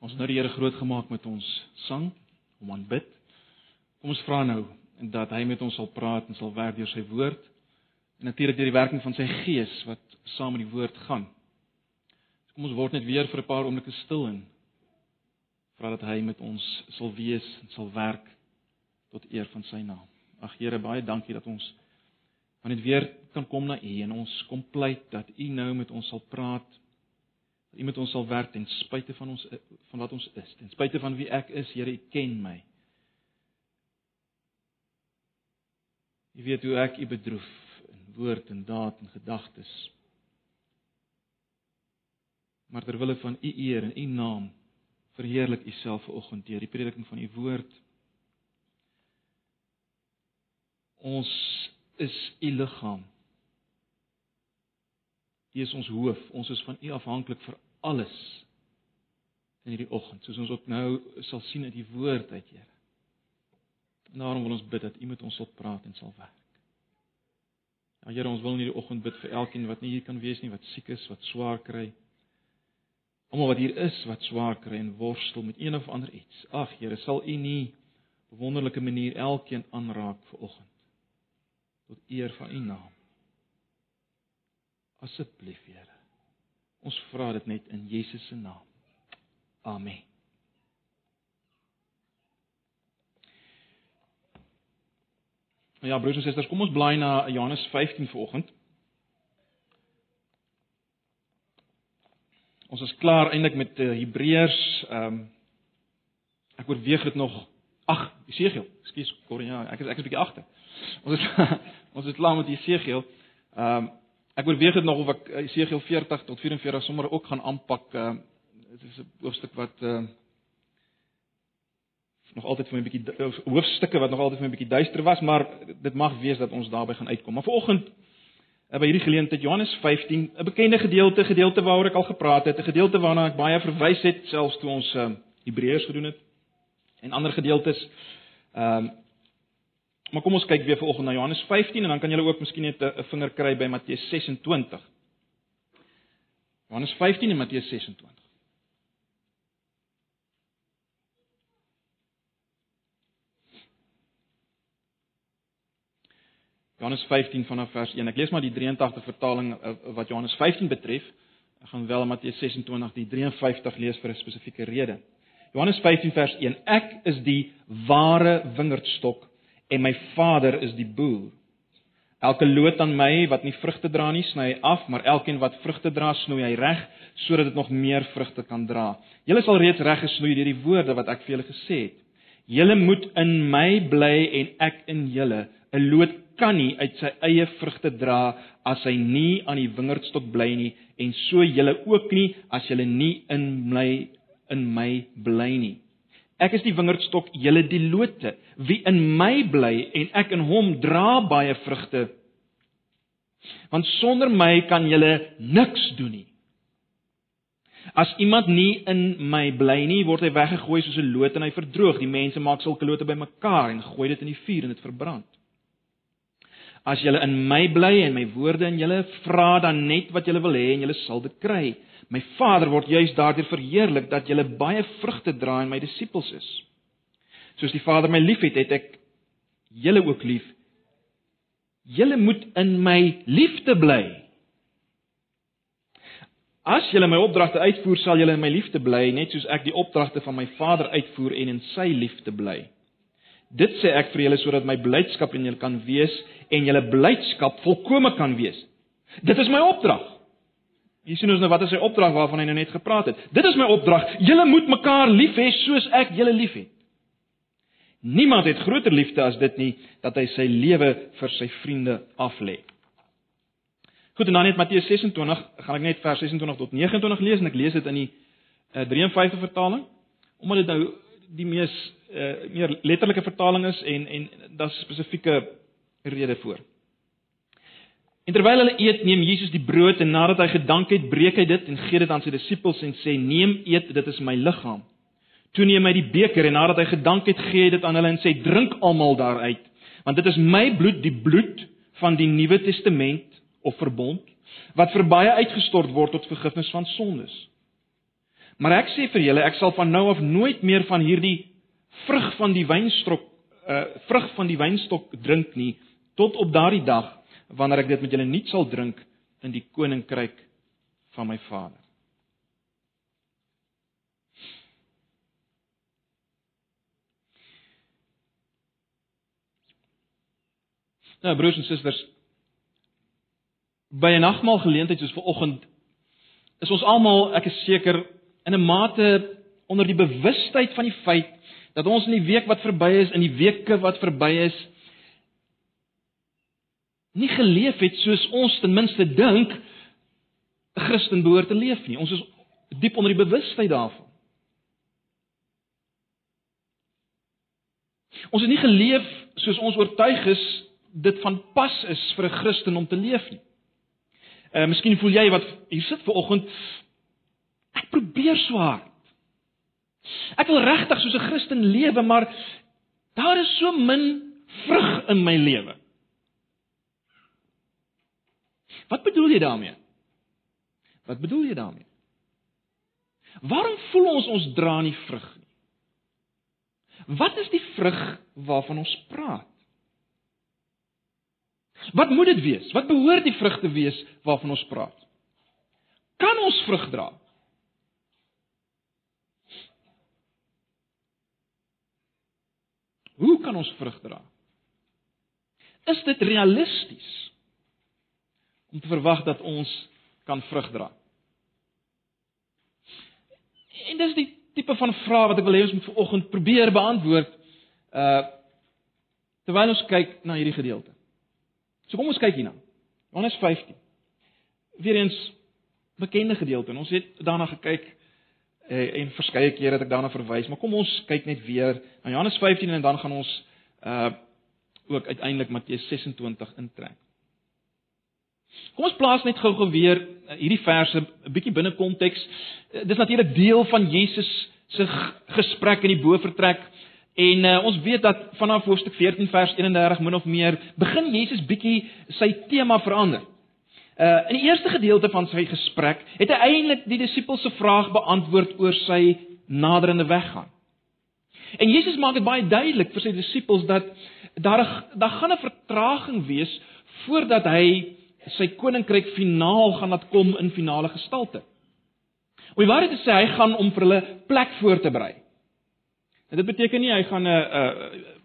Ons nou die Here groot gemaak met ons sang, om aanbid. Kom ons vra nou dat hy met ons sal praat en sal werk deur sy woord en natuurlik deur die werking van sy gees wat saam met die woord gaan. Kom ons word net weer vir 'n paar oomblikke stil en vra dat hy met ons sal wees en sal werk tot eer van sy naam. Ag Here, baie dankie dat ons van dit weer kan kom na U en ons kom pleit dat U nou met ons sal praat dat U met ons sal werk ten spyte van ons van wat ons is, ten spyte van wie ek is, Here, U ken my. U weet hoe ek U bedroef in woord en daad en gedagtes. Maar ter wille van U eer en U naam verheerlik U self vanoggend deur die prediking van U woord. Ons is U liggaam. U is ons hoof. Ons is van U afhanklik vir alles in hierdie oggend, soos ons ook nou sal sien uit die woord uit, Here. Daarom wil ons bid dat U met ons sal praat en sal werk. Ja Here, ons wil in hierdie oggend bid vir elkeen wat nie hier kan wees nie, wat siek is, wat swaar kry. Almal wat hier is wat swaar kry en worstel met een of ander iets. Ag Here, sal U nie op wonderlike manier elkeen aanraak vanoggend tot eer van U naam. Asseblief, Here. Ons vra dit net in Jesus se naam. Amen. Ja, broers en susters, kom ons blaai na Johannes 15 vanoggend. Ons is klaar eintlik met uh, Hebreërs. Ehm um, ek oorweeg dit nog. Ag, Jesegiel. Ekskuus, Corrie, ja, ek is ek is 'n bietjie agter. Ons is ons is klaar met Jesegiel. Ehm um, Ek oorweeg dit nog of ek Jesegiel 40 tot 44 sommer ook gaan aanpak. Uh, dit is 'n hoofstuk wat uh nog altyd vir my 'n bietjie hoofstukke wat nog altyd vir my 'n bietjie duister was, maar dit mag wees dat ons daarby gaan uitkom. Maar vanoggend uh, by hierdie geleentheid Johannes 15, 'n bekende gedeelte, gedeelte waaroor ek al gepraat het, 'n gedeelte waarna ek baie verwys het selfs toe ons uh, Hebreërs gedoen het en ander gedeeltes. Ehm uh, Maar kom ons kyk weer vanoggend na Johannes 15 en dan kan julle ook miskien net 'n vinger kry by Matteus 26. Johannes 15 en Matteus 26. Johannes 15 vanaf vers 1. Ek lees maar die 83 vertaling eh, wat Johannes 15 betref. Ek gaan wel Matteus 26 die 53 lees vir 'n spesifieke rede. Johannes 15 vers 1. Ek is die ware wingerdstok en my Vader is die boer. Elke loot aan my wat nie vrugte dra nie, sny hy af, maar elkeen wat vrugte dra, snoei hy reg sodat dit nog meer vrugte kan dra. Julle sal reeds reg gesnoei deur die woorde wat ek vir julle gesê het. Julle moet in my bly en ek in julle. 'n Loot kan nie uit sy eie vrugte dra as hy nie aan die wingerdstok bly nie en so julle ook nie as julle nie in my in my bly nie. Ek is die wingerdstok, julle die lote. Wie in my bly en ek in hom dra baie vrugte. Want sonder my kan julle niks doen nie. As iemand nie in my bly nie, word hy weggegooi soos 'n loot en hy verdroog. Die mense maak sulke lote bymekaar en gooi dit in die vuur en dit verbrand. As julle in my bly en my woorde in julle vra dan net wat julle wil hê en julle sal dit kry. My Vader word juis daardeur verheerlik dat julle baie vrugte dra en my disippels is. Soos die Vader my liefhet, het ek julle ook lief. Julle moet in my liefde bly. As julle my opdragte uitvoer, sal julle in my liefde bly, net soos ek die opdragte van my Vader uitvoer en in sy liefde bly. Dit sê ek vir julle sodat my blydskap in julle kan wees en julle blydskap volkome kan wees. Dit is my opdrag. Hier sien ons nou wat is sy opdrag waarvan hy nou net gepraat het. Dit is my opdrag. Julle moet mekaar lief hê soos ek julle liefhet. Niemand het groter liefde as dit nie dat hy sy lewe vir sy vriende aflê. Goed en dan net Matteus 26, gaan ek net vers 26 tot 29 lees en ek lees dit in die uh, 53 vertaling omdat dit nou die mees uh, meer letterlike vertaling is en en daar's spesifieke rede voor. En terwyl hulle eet, neem Jesus die brood en nadat hy gedank het, breek hy dit en gee dit aan sy disippels en sê: "Neem, eet, dit is my liggaam." Toe neem hy die beker en nadat hy gedank het, gee hy dit aan hulle en sê: "Drink almal daaruit, want dit is my bloed, die bloed van die Nuwe Testament of verbond wat vir baie uitgestort word tot vergifnis van sondes. Maar ek sê vir julle, ek sal van nou af nooit meer van hierdie vrug van die wynstok uh vrug van die wynstok drink nie tot op daardie dag wanneer ek dit met julle nuut sal drink in die koninkryk van my Vader. Nou broers en susters, by 'n nagmaal geleentheid soos vanoggend is ons almal, ek is seker, in 'n mate onder die bewustheid van die feit dat ons in die week wat verby is, in die weke wat verby is, nie geleef het soos ons ten minste dink 'n Christen behoort te leef nie. Ons is diep onder die bewustheid daarvan. Ons het nie geleef soos ons oortuig is dit van pas is vir 'n Christen om te leef nie. Uh miskien voel jy wat hier sit ver oggend ek probeer so hard. Ek wil regtig soos 'n Christen lewe, maar daar is so min vrug in my lewe. Wat bedoel jy daarmee? Wat bedoel jy daarmee? Waarom voel ons ons dra nie vrug nie? Wat is die vrug waarvan ons praat? Wat moet dit wees? Wat behoort die vrug te wees waarvan ons praat? Kan ons vrug dra? Hoe kan ons vrug dra? Is dit realisties om te verwag dat ons kan vrug dra? En dis die tipe van vraag wat ek wil hê ons moet vanoggend probeer beantwoord uh terwyl ons kyk na hierdie gedeelte. So kom ons kyk hierna. Johannes 15. Weereens bekende gedeelte. Ons het daarna gekyk eh, en verskeie kere het ek daarna verwys, maar kom ons kyk net weer na Johannes 15 en dan gaan ons uh ook uiteindelik Matteus 26 intrek. Kom ons plaas net gou-gou weer uh, hierdie verse 'n bietjie binne konteks. Uh, dis natuurlik deel van Jesus se gesprek in die bofortrek. En uh, ons weet dat vanaf hoofstuk 14 vers 31 min of meer begin Jesus bietjie sy tema verander. Uh in die eerste gedeelte van sy gesprek het hy eintlik die disippels se vraag beantwoord oor sy naderende weggaan. En Jesus maak dit baie duidelik vir sy disippels dat daar daar gaan 'n vertraging wees voordat hy sy koninkryk finaal gaan laat kom in finale gestalte. Om die waarheid te sê, hy gaan om vir hulle plek voor te berei. En dit beteken nie hy gaan 'n 'n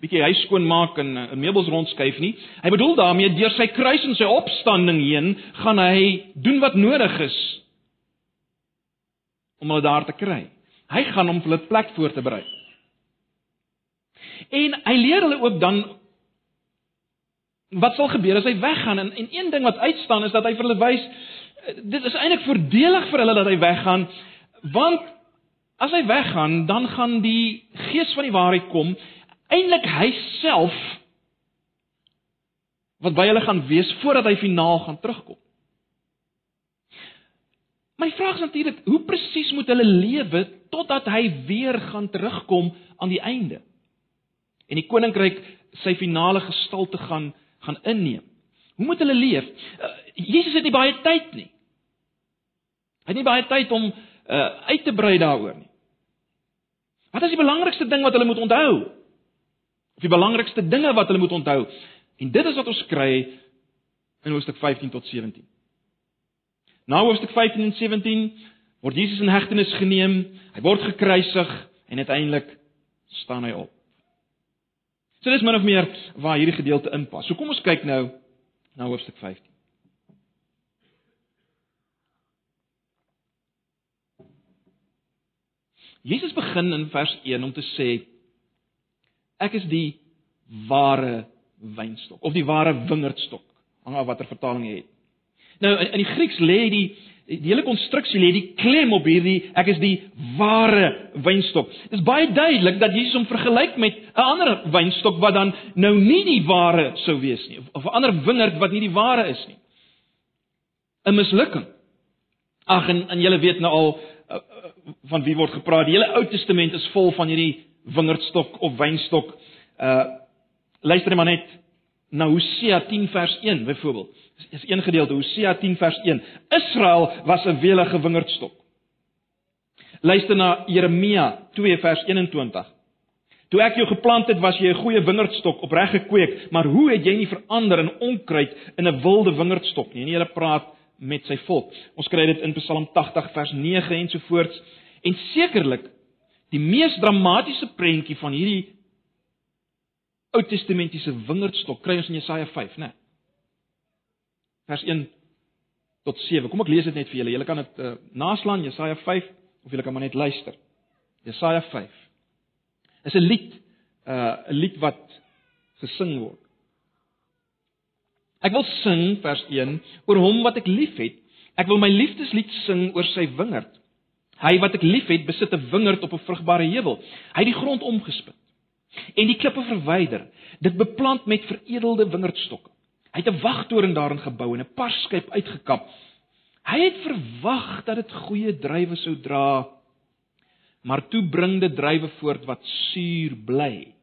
bietjie huis skoon maak en 'n meubels rondskuif nie. Hy bedoel daarmee deur sy kruis en sy opstanding heen gaan hy doen wat nodig is om hulle daar te kry. Hy gaan om hulle plek voor te berei. En hy leer hulle ook dan wat sal gebeur as hy weggaan en en een ding wat uitstaan is dat hy vir hulle wys dit is eintlik voordelig vir hulle dat hy weggaan want As hy weggaan, dan gaan die gees van die waarheid kom, eintlik hy self wat by hulle gaan wees voordat hy finaal gaan terugkom. My vraag is natuurlik, hoe presies moet hulle lewe totdat hy weer gaan terugkom aan die einde? En die koninkryk sy finale gestalte gaan gaan inneem. Hoe moet hulle leef? Uh, Jesus het nie baie tyd nie. Hy het nie baie tyd om uh uit te brei daaroor nie. Wat is die belangrikste ding wat hulle moet onthou? Of die belangrikste dinge wat hulle moet onthou? En dit is wat ons kry in hoofstuk 15 tot 17. Na hoofstuk 15 en 17 word Jesus in hegtenis geneem, hy word gekruisig en uiteindelik staan hy op. So dis min of meer waar hierdie gedeelte inpas. So kom ons kyk nou na hoofstuk 15. Jesus begin in vers 1 om te sê ek is die ware wynstok of die ware wingerdstok, hang af watter vertaling jy het. Nou in die Grieks lê die die hele konstruksie lê die klem op hierdie ek is die ware wynstok. Dit is baie duidelik dat Jesus hom vergelyk met 'n ander wynstok wat dan nou nie die ware sou wees nie of 'n ander wingerd wat nie die ware is nie. 'n Mislukking. Ag en en julle weet nou al van wie word gepraat. Die hele Ou Testament is vol van hierdie wingerdstok of wynstok. Uh luister maar net na Hosea 10 vers 1 byvoorbeeld. Is een gedeelte Hosea 10 vers 1. Israel was 'n welige wingerdstok. Luister na Jeremia 2 vers 21. Toe ek jou geplant het, was jy 'n goeie wingerdstok, opreg gekweek, maar hoe het jy nie verander in onkruid in 'n wilde wingerdstok nie? En die Here praat met sy volk. Ons kry dit in Psalm 80 vers 9 en so voort. En sekerlik die mees dramatiese prentjie van hierdie Ou Testamentiese wingerdstok kry ons in Jesaja 5, né? Vers 1 tot 7. Kom ek lees dit net vir julle. Julle kan dit uh, naslaan Jesaja 5 of julle kan maar net luister. Jesaja 5 is 'n lied, uh 'n lied wat gesing word. Ek wil sing vers 1 oor hom wat ek liefhet. Ek wil my liefdeslied sing oor sy wingerd. Hy wat ek liefhet, besit 'n wingerd op 'n vrugbare heuwel. Hy het die grond omgespit en die klippe verwyder, dit beplant met veredelde wingerdstokke. Hy het 'n wagtoring daarin gebou en 'n parskyp uitgekap. Hy het verwag dat dit goeie druiwe sou dra, maar toe bring dit druiwe voort wat suur bly.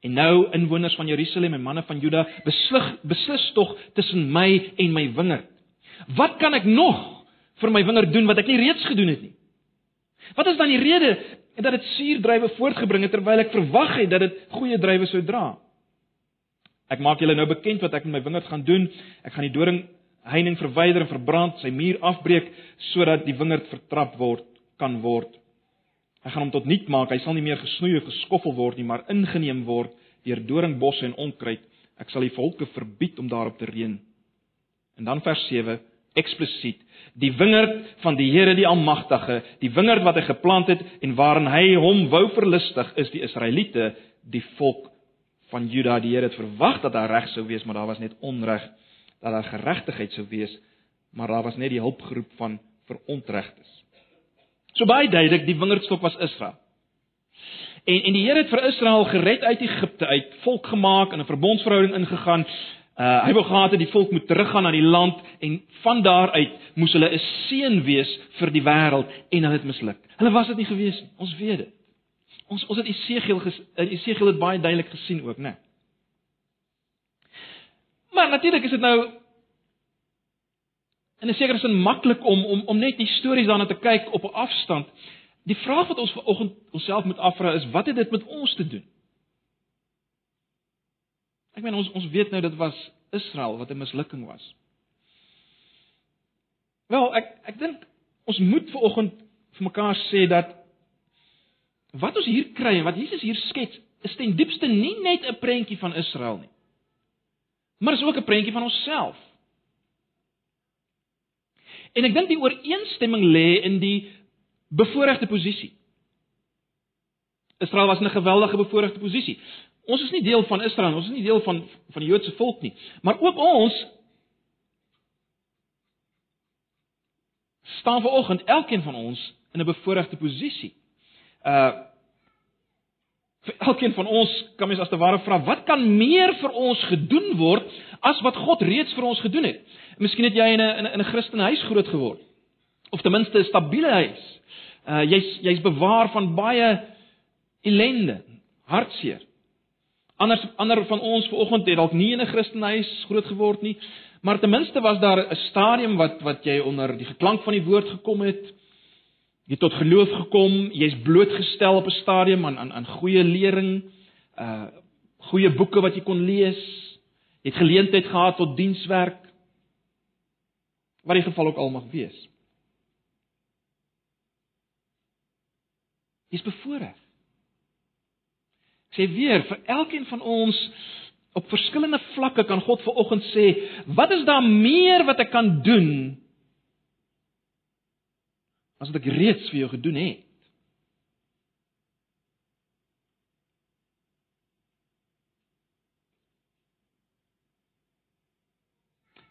En nou inwoners van Jerusalem en manne van Juda, beslis beslis tog tussen my en my wingerd. Wat kan ek nog vir my wingerd doen wat ek nie reeds gedoen het nie? Wat is dan die rede dat dit suurdrywe voortgebring het terwyl ek verwag het dat dit goeie drywe sou dra? Ek maak julle nou bekend wat ek met my wingerd gaan doen. Ek gaan die doring heining verwyder en verbrand, sy muur afbreek sodat die wingerd vertrap word kan word. Hy gaan hom tot niet maak. Hy sal nie meer gesnoei of geskoffel word nie, maar ingeneem word deur doringbosse en onkruid. Ek sal die volke verbied om daarop te reën. En dan vers 7 eksplisiet. Die wingerd van die Here die Almagtige, die wingerd wat hy geplant het en waarin hy hom wou verlustig, is die Israeliete, die volk van Juda. Die Here het verwag dat daar reg sou wees, maar daar was net onreg, dat daar geregtigheid sou wees, maar daar was net die hulpgroep van verontregtes. So baie duidelik, die wingerdstok was Israel. En en die Here het vir Israel gered uit Egipte uit, volk gemaak en 'n verbondsverhouding ingegaan. Uh hy wou gehad het die volk moet teruggaan na die land en van daar uit moes hulle 'n seën wees vir die wêreld en hulle het misluk. Hulle was dit nie gewees nie. Ons weet dit. Ons ons het Esegiel Esegiel het baie duidelik gesien ook, né? Maar natuurlik is dit nou in 'n sekere sin maklik om om om net die stories daarna te kyk op 'n afstand. Die vraag wat ons vanoggend onsself moet afvra is wat het dit met ons te doen? Ek meen ons ons weet nou dit was Israel wat 'n mislukking was. Wel, ek ek dink ons moet vanoggend vir mekaar sê dat wat ons hier kry en wat Jesus hier skets, is ten diepste nie net 'n prentjie van Israel nie. Maar is ook 'n prentjie van onsself. En ek dink die ooreenstemming lê in die bevoordeelde posisie. Israel was in 'n geweldige bevoordeelde posisie. Ons is nie deel van Israel, ons is nie deel van van die Joodse volk nie, maar ook ons staan ver oggend elkeen van ons in 'n bevoordeelde posisie. Uh vir elkeen van ons kan mens as te ware vra, wat kan meer vir ons gedoen word as wat God reeds vir ons gedoen het? Miskien het jy in 'n in 'n Christelike huis groot geword of ten minste 'n stabiele huis. Uh jy's jy's bewaar van baie ellende, hartseer. Anders ander van ons vanoggend het dalk nie in 'n Christelike huis groot geword nie, maar ten minste was daar 'n stadium wat wat jy onder die geklank van die woord gekom het. Jy het tot geloof gekom, jy's blootgestel op 'n stadium aan aan aan goeie lering, uh goeie boeke wat jy kon lees. Jy het geleentheid gehad tot dienswerk wat die geval ook al mag wees. Jy's bevoorreg. Sê weer vir elkeen van ons op verskillende vlakke kan God ver oggend sê, wat is daar meer wat ek kan doen as wat ek reeds vir jou gedoen het?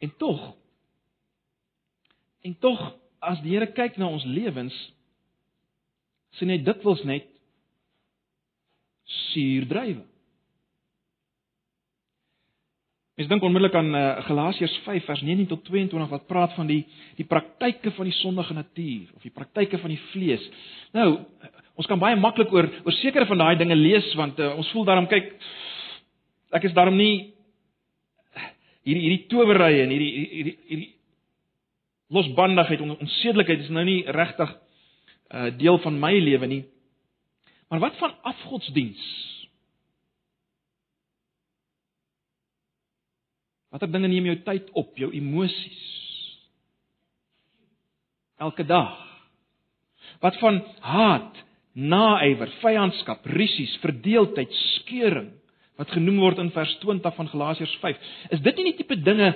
En tog En tog as die Here kyk na ons lewens, sien hy dikwels net suurdrywe. Mens dink onmiddellik aan uh, Galasiërs 5 vers 19 tot 22 wat praat van die die praktyke van die sondige natuur of die praktyke van die vlees. Nou, ons kan baie maklik oor oor sekere van daai dinge lees want uh, ons voel daarom kyk ek is daarom nie hierdie hierdie towerye en hierdie hierdie hierdie losbandigheid en onsedelikheid is nou nie regtig uh deel van my lewe nie. Maar wat van afgodsdiens? Watter dinge neem jou tyd op, jou emosies? Elke dag. Wat van haat, naaiwer, vyandskap, rusies, verdeeldheid, skeuring wat genoem word in vers 20 van Galasiërs 5. Is dit nie die tipe dinge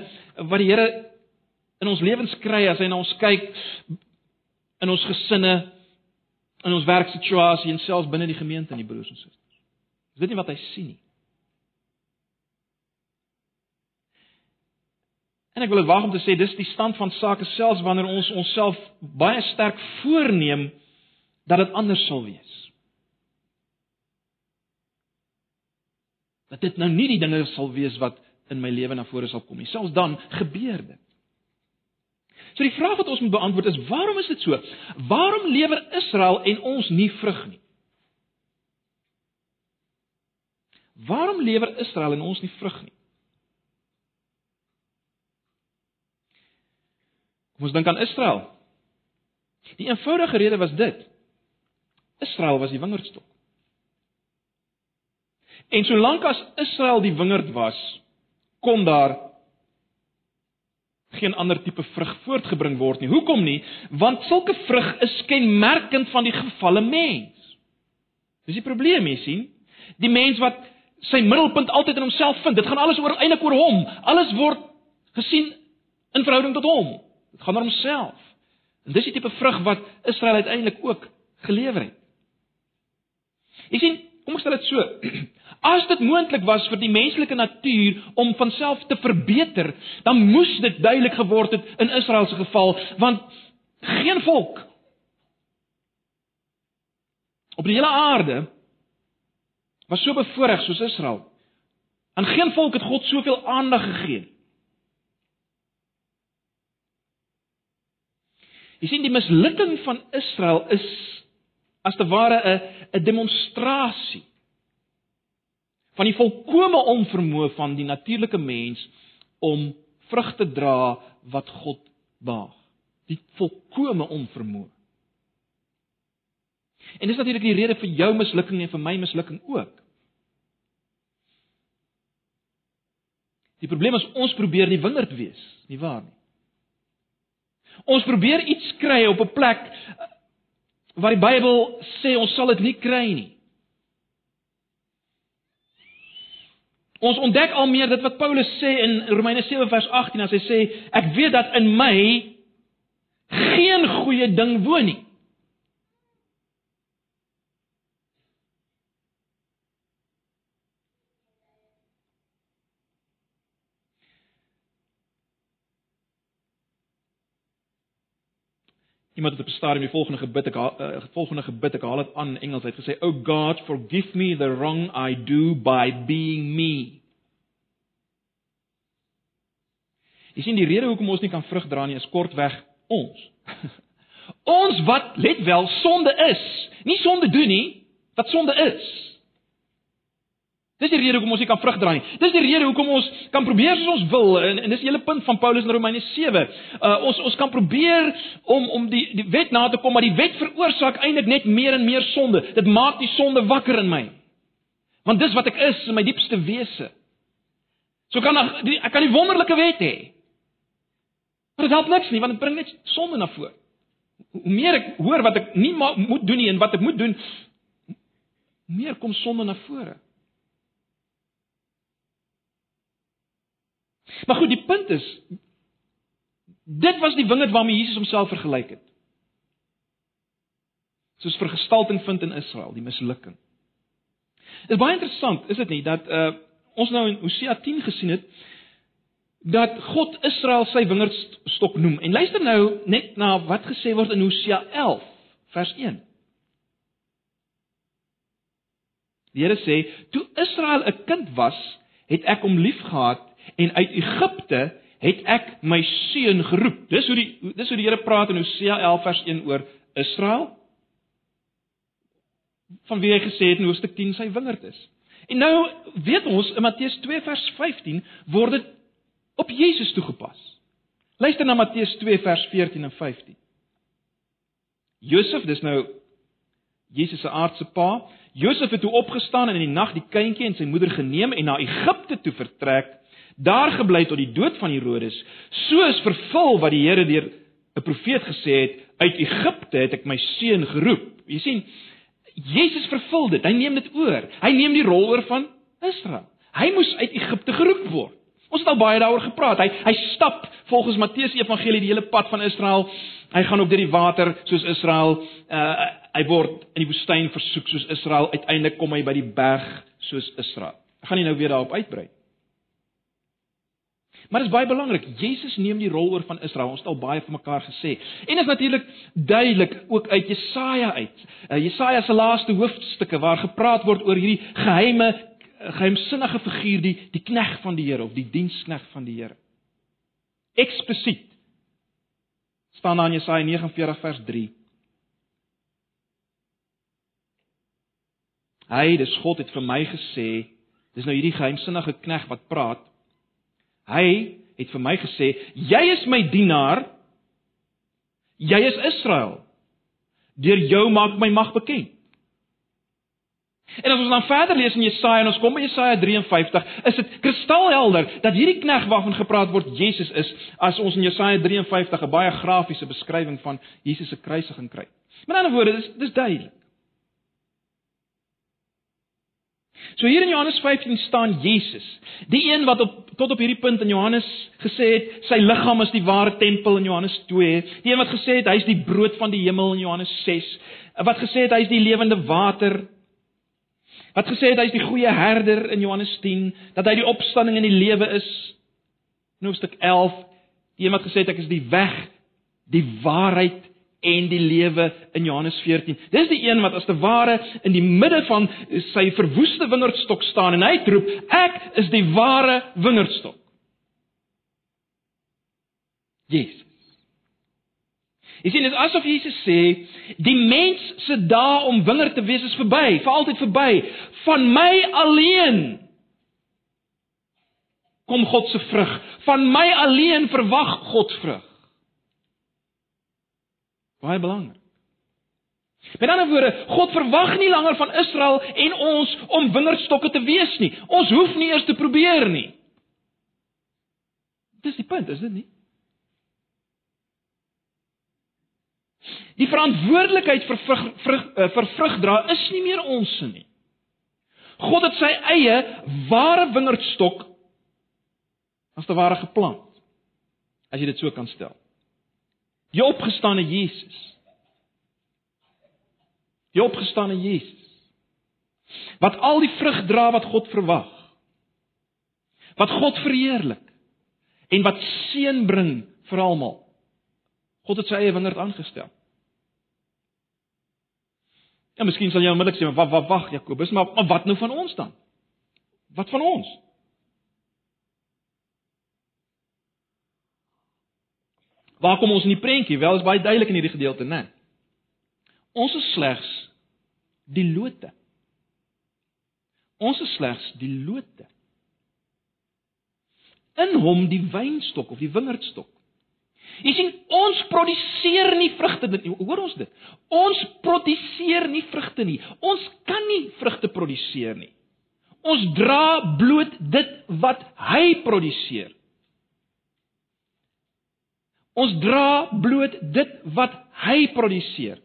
wat die Here in ons lewens kry as hy na ons kyk in ons gesinne, in ons werksituasie en selfs binne die gemeente en die broers en susters? Is dit nie wat hy sien nie? En ek wil dit waag om te sê dis die stand van sake selfs wanneer ons onsself baie sterk voorneem dat dit anders sal wees. Dat dit nou nie die dinge sal wees wat in my lewe na vore sal kom nie. Selfs dan gebeur dit. So die vraag wat ons moet beantwoord is: Waarom is dit so? Waarom lewer Israel en ons nie vrug nie? Waarom lewer Israel en ons nie vrug nie? Kom ons dink aan Israel. Die eenvoudige rede was dit: Israel was die wingerdstok. En solank as Israel die wingerd was, kon daar geen ander tipe vrug voortgebring word nie. Hoekom nie? Want sulke vrug is kenmerkend van die gefalle mens. Dis die probleem, jy sien? Die mens wat sy middelpunt altyd in homself vind. Dit gaan alles oor eintlik oor hom. Alles word gesien in verhouding tot hom. Dit gaan oor homself. En dis die tipe vrug wat Israel uiteindelik ook gelewer het. Jy sien, kom ek stel dit so. As dit moontlik was vir die menslike natuur om van self te verbeter, dan moes dit duidelik geword het in Israel se geval, want geen volk op die hele aarde was so bevoorreg soos Israel. Aan geen volk het God soveel aandag gegee. Jy sien die mislukking van Israel is as te ware 'n 'n demonstrasie van die volkomme onvermoë van die natuurlike mens om vrug te dra wat God behaag. Die volkomme onvermoë. En dis natuurlik die rede vir jou mislukking en vir my mislukking ook. Die probleem is ons probeer die wingerd wees, nie waar nie? Ons probeer iets kry op 'n plek waar die Bybel sê ons sal dit nie kry nie. Ons ontdek al meer dit wat Paulus sê in Romeine 7 vers 18 as hy sê ek weet dat in my geen goeie ding woon nie. Iemand het op 'n stadium die volgende gebid ek uh, volgende gebid ek haal dit aan in Engels. Hy het gesê, "Oh God, forgive me the wrong I do by being me." Jy sien die rede hoekom ons nie kan vrug dra nie is kortweg ons. ons wat let wel sonde is, nie sonde doen nie, wat sonde is. Dis die rede hoekom ons nie kan vrug dra nie. Dis die rede hoekom ons kan probeer soos ons wil en, en dis die hele punt van Paulus in Romeine 7. Uh ons ons kan probeer om om die die wet na te kom, maar die wet veroorsaak eintlik net meer en meer sonde. Dit maak die sonde wakker in my. Want dis wat ek is in my diepste wese. So kan ek die, ek kan die wonderlike wet hê. Maar dit help niks nie want dit bring net sonde na vore. Hoe meer ek hoor wat ek nie moet doen nie en wat ek moet doen, meer kom sonde na vore. Maar goed, die punt is dit was die wingerd waarmee Jesus homself vergelyk het. Soos vergestalting vind in Israel, die mislukking. Dit is baie interessant, is dit nie, dat uh ons nou in Hosea 10 gesien het dat God Israel sy wingerdstok noem. En luister nou net na wat gesê word in Hosea 11 vers 1. Die Here sê: "Toe Israel 'n kind was, het ek hom liefgehad en uit Egipte het ek my seun geroep. Dis hoe die dis hoe die Here praat in Hosea 11 vers 1 oor Israel. Van wie hy gesê het in Hoofstuk 10 sy wingerd is. En nou weet ons in Matteus 2 vers 15 word dit op Jesus toegepas. Luister na Matteus 2 vers 14 en 15. Josef, dis nou Jesus se aardse pa. Josef het toe opgestaan en in die nag die kindjie en sy moeder geneem en na Egipte toe vertrek, daar gebly tot die dood van Herodes. So is vervul wat die Here deur 'n profeet gesê het, uit Egipte het ek my seun geroep. Jy sien, Jesus vervul dit. Hy neem dit oor. Hy neem die rol oor van Israel. Hy moes uit Egipte geroep word. Ons het al baie daaroor gepraat. Hy hy stap volgens Matteus Evangelie die hele pad van Israel. Hy gaan ook deur die water soos Israel. Uh hy word in die woestyn versoek soos Israel. Uiteindelik kom hy by die berg soos Israel. Ek gaan nie nou weer daarop uitbrei. Maar dit is baie belangrik. Jesus neem die rol oor van Israel. Ons het al baie vir mekaar gesê. En is natuurlik duidelik ook uit Jesaja uit. Uh, Jesaja se laaste hoofstukke waar gepraat word oor hierdie geheime geheimsinnige figuur die die knegg van die Here of die diensknegg van die Here. Eksplisiet staan daar in Jesaja 49 vers 3. Hy, dis God het vir my gesê, dis nou hierdie geheimsinnige knegg wat praat. Hy het vir my gesê, jy is my dienaar. Jy is Israel. Deur jou maak my mag bekend. En as ons dan verder lees in Jesaja en ons kom by Jesaja 53, is dit kristalhelder dat hierdie knegg waarvan gepraat word Jesus is, as ons in Jesaja 53 'n baie grafiese beskrywing van Jesus se kruisiging kry. Met ander woorde, dis dis duidelik. So hier in Johannes 15 staan Jesus, die een wat op tot op hierdie punt in Johannes gesê het, sy liggaam is die ware tempel in Johannes 2, die een wat gesê het hy is die brood van die hemel in Johannes 6, wat gesê het hy is die lewende water. Wat gesê het hy is die goeie herder in Johannes 10, dat hy die opstanding en die lewe is. In hoofstuk 11, die een wat gesê het ek is die weg, die waarheid en die lewe in Johannes 14. Dis die een wat as te ware in die midde van sy verwoeste wingerdstok staan en hy roep ek is die ware wingerdstok. Jesus. Jy sien dit asof Jesus sê die mens se dae om winger te wees is verby, vir altyd verby. Van my alleen kom God se vrug. Van my alleen verwag God vrug. Baie belangrik. Met ander woorde, God verwag nie langer van Israel en ons om wingerdstokke te wees nie. Ons hoef nie eers te probeer nie. Dis die punt, is dit nie? Die verantwoordelikheid vir vrug, vrug, eh, vir vrug dra is nie meer ons se nie. God het sy eie ware wingerdstok as te ware geplant. As jy dit so kan stel. Die opgestane Jesus. Die opgestane Jesus. Wat al die vrug dra wat God verwag. Wat God verheerlik en wat seën bring vir almal. God het sy eie wingerd aangestel. Ja, miskien sal jy onmiddellik sê, "Wag, wag, wag, Jakobus, maar, maar wat nou van ons dan? Wat van ons?" Waar kom ons in die prentjie? Wel, is baie duidelik in hierdie gedeelte, né? Ons is slegs die lote. Ons is slegs die lote. In hom die wynstok of die wingerdstok. Jy sien, ons produseer nie vrugte nie. Hoor ons dit? Ons produseer nie vrugte nie. Ons kan nie vrugte produseer nie. Ons dra bloot dit wat hy produseer. Ons dra bloot dit wat hy produseer.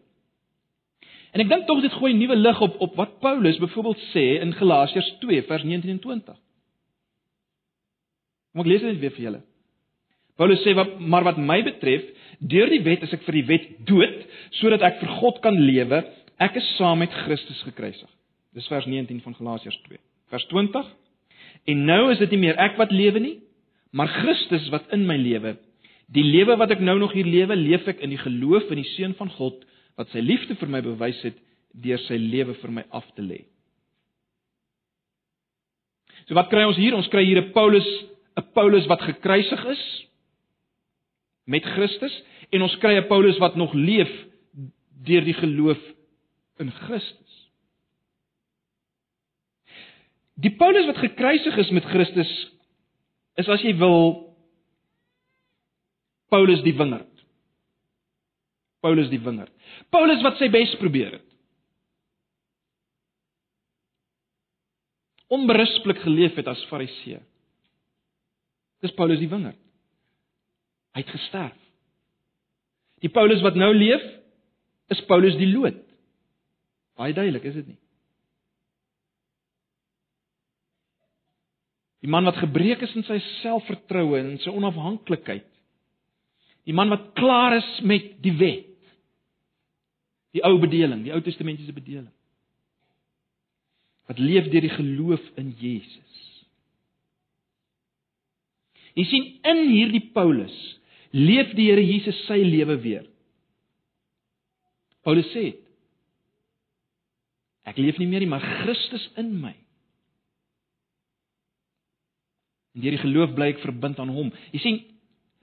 En ek dink tog dit gooi nuwe lig op op wat Paulus byvoorbeeld sê in Galasiërs 2 vers 19 en 20. Kom ek lees dit weer vir julle. Paulus sê wat maar wat my betref, deur die wet is ek vir die wet dood sodat ek vir God kan lewe. Ek is saam met Christus gekruisig. Dis vers 19 van Galasiërs 2. Vers 20. En nou is dit nie meer ek wat lewe nie, maar Christus wat in my lewe. Die lewe wat ek nou nog hier lewe, leef ek in die geloof in die seun van God wat sy liefde vir my bewys het deur sy lewe vir my af te lê. So wat kry ons hier? Ons kry hier 'n Paulus, 'n Paulus wat gekruisig is, met Christus en ons kry 'n Paulus wat nog leef deur die geloof in Christus. Die Paulus wat gekruisig is met Christus is as jy wil Paulus die wingerd. Paulus die wingerd. Paulus wat sy bes probeer het. Onberusblik geleef het as Fariseer. Dis Paulus die wingerd. Hy het gesterf. Die Paulus wat nou leef, is Paulus die loot. Baie duidelik, is dit nie? Die man wat gebreek is in sy selfvertroue en sy onafhanklikheid. Die man wat klaar is met die wet. Die ou bedeling, die Ou Testamentiese bedeling. Wat leef deur die geloof in Jesus. Jy sien in hierdie Paulus leef die Here Jesus sy lewe weer. Paulus sê: Ek leef nie meer nie, maar Christus in my. En deur die geloof bly ek verbind aan hom. Jy sien,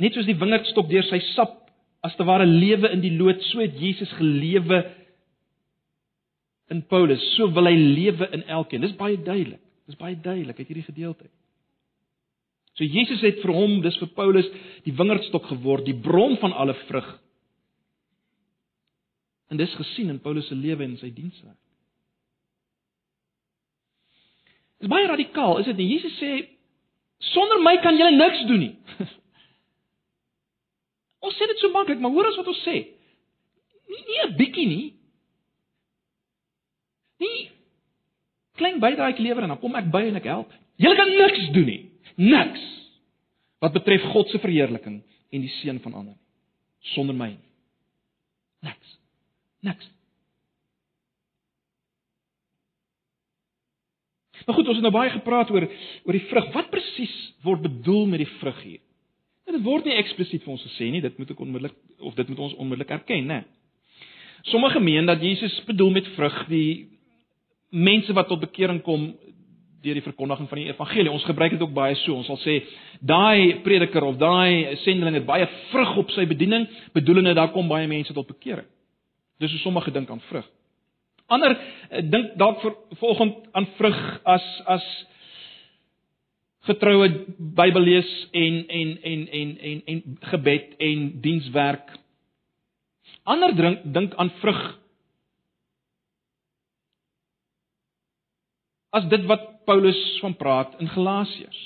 net soos die wingerdstok deur sy sap as te ware lewe in die loot, so het Jesus gelewe in Paulus. So wil hy lewe in elkeen. Dis baie duidelik. Dis baie duidelik uit hierdie gedeelte. So Jesus het vir hom, dis vir Paulus, die wingerdstok geword, die bron van alle vrug. En dis gesien in Paulus se lewe en sy dienswerk. Dis baie radikaal, is dit nie? Jesus sê sonder my kan julle niks doen nie. ons sê dit so maklik, maar hoor as wat ons sê. Nie nie 'n bietjie nie. Nie klein bydrae lewer en dan kom ek by en ek help. Julle kan niks doen nie. Niks wat betref God se verheerliking en die seën van ander sonder my. Niks. Niks. Maar goed, ons het nou baie gepraat oor oor die vrug. Wat presies word bedoel met die vrug hier? Dit word nie eksplisiet vir ons gesê nie, dit moet ek onmiddellik of dit moet ons onmiddellik erken, né? Sommige meen dat Jesus bedoel met vrug die mense wat tot bekering kom deur die verkondiging van die evangelie. Ons gebruik dit ook baie so. Ons sal sê daai prediker of daai sendeling het baie vrug op sy bediening, bedoelende daar kom baie mense tot bekering. Dis hoe sommige dink aan vrug. Ander eh, dink dalk vir volgend aan vrug as as getroue Bybel lees en en en en en en gebed en dienswerk. Ander drink dink aan vrug as dit wat Paulus van praat in Galasiërs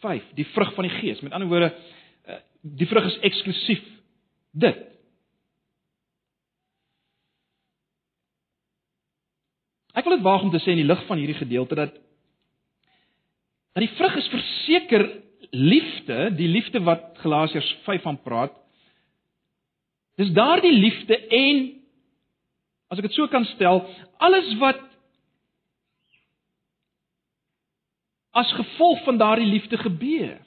5, die vrug van die Gees. Met ander woorde, eh, die vrug is eksklusief dit. Ek wil dit waag om te sê in die lig van hierdie gedeelte dat dat die vrug is verseker liefde, die liefde wat Galasiërs 5 van praat. Dis daardie liefde en as ek dit so kan stel, alles wat as gevolg van daardie liefde gebeur.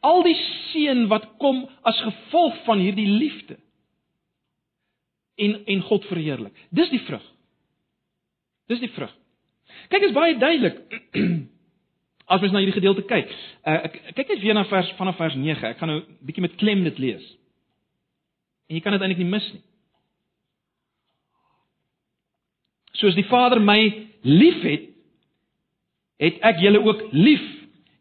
Al die seën wat kom as gevolg van hierdie liefde. En en God verheerlik. Dis die vrug. Dis die vrug. Kyk, is baie duidelik. As mens na hierdie gedeelte kyk. Uh, kyk net weer na vers vanaf vers 9. Ek gaan nou 'n bietjie met klem dit lees. En jy kan dit eintlik nie mis nie. Soos die Vader my liefhet, het ek julle ook lief.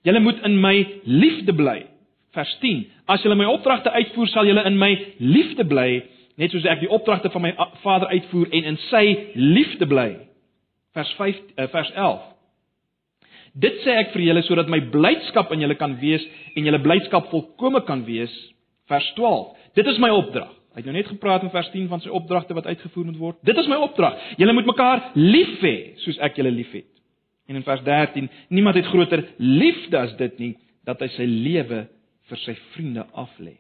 Julle moet in my liefde bly. Vers 10. As julle my opdragte uitvoer, sal julle in my liefde bly, net soos ek die opdragte van my Vader uitvoer en in sy liefde bly. Vers 5 uh, eh, vers 11. Dit sê ek vir julle sodat my blydskap in julle kan wees en julle blydskap volkome kan wees. Vers 12. Dit is my opdrag. Hy het nou net gepraat in vers 10 van sy opdragte wat uitgevoer moet word. Dit is my opdrag. Julle moet mekaar lief hê soos ek julle liefhet. En in vers 13, niemand het groter liefde as dit nie dat hy sy lewe vir sy vriende aflê.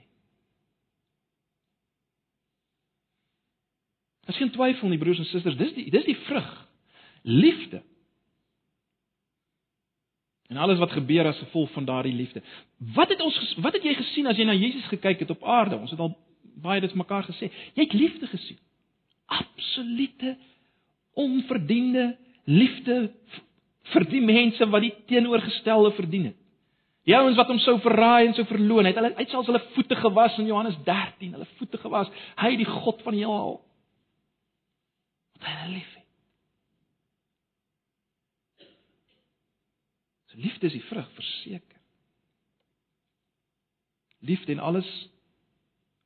As geen twyfel nie broers en susters, dis die dis die vrug. Liefde. En alles wat gebeur as gevolg van daardie liefde. Wat het ons wat het jy gesien as jy na Jesus gekyk het op aarde? Ons het al baie dit mekaar gesê. Jy het liefde gesien. Absolute onverdiende liefde vir die mense wat die teenoorgestelde verdien het. Die ouens wat hom sou verraai en sou verloon, het hulle uit selfs hulle voete gewas in Johannes 13, hulle voete gewas. Hy die God van die heelal. Wat hy lief het. So liefde is die vrug verseker. Liefde en alles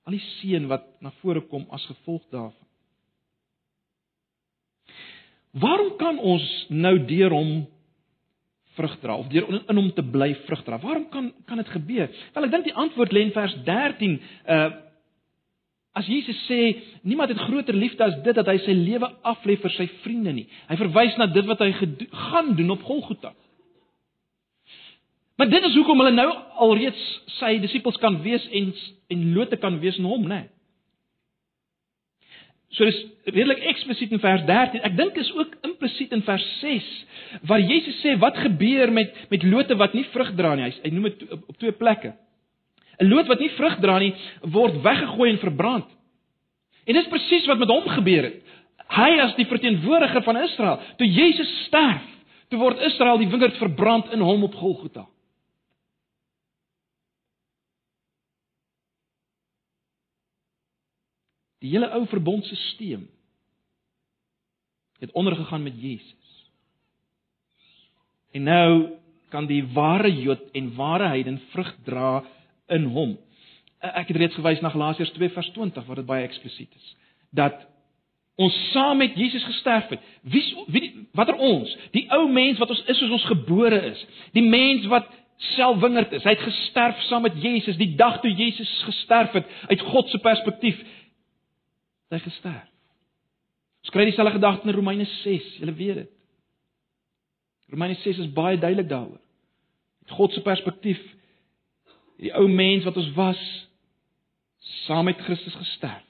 Al die seën wat na vore kom as gevolg daarvan. Waarom kan ons nou deur hom vrug dra of deur in hom te bly vrug dra? Waarom kan kan dit gebeur? Wel, ek dink die antwoord lê in vers 13. Uh As Jesus sê niemand het groter liefde as dit dat hy sy lewe aflê vir sy vriende nie. Hy verwys na dit wat hy gaan doen op Golgotha. Maar dit is hoekom hulle nou alreeds sy disippels kan wees en en lote kan wees in hom, né? Nee. So dis redelik eksplisiet in vers 13. Ek dink is ook implisiet in vers 6 waar Jesus sê wat gebeur met met lote wat nie vrug dra nie. Hy, hy noem dit op, op twee plekke. 'n Loot wat nie vrug dra nie, word weggegooi en verbrand. En dis presies wat met hom gebeur het. Hy as die verteenwoordiger van Israel, toe Jesus sterf, toe word Israel die wingerd verbrand in hom op Golgotha. Die hele ou verbondstelsel het ondergegaan met Jesus. En nou kan die ware Jood en ware heiden vrug dra in hom. Ek het reeds gewys na Galasiërs 2 vers 20 waar dit baie eksplisiet is dat ons saam met Jesus gesterf het. Wie wie watter ons? Die ou mens wat ons is soos ons gebore is. Die mens wat selfwingerd is. Hy het gesterf saam met Jesus die dag toe Jesus gesterf het uit God se perspektief hy gesterf. Skryf dieselfde gedagte in Romeine 6, julle weet dit. Romeine 6 is baie duidelik daaroor. Uit God se perspektief die ou mens wat ons was saam met Christus gesterf.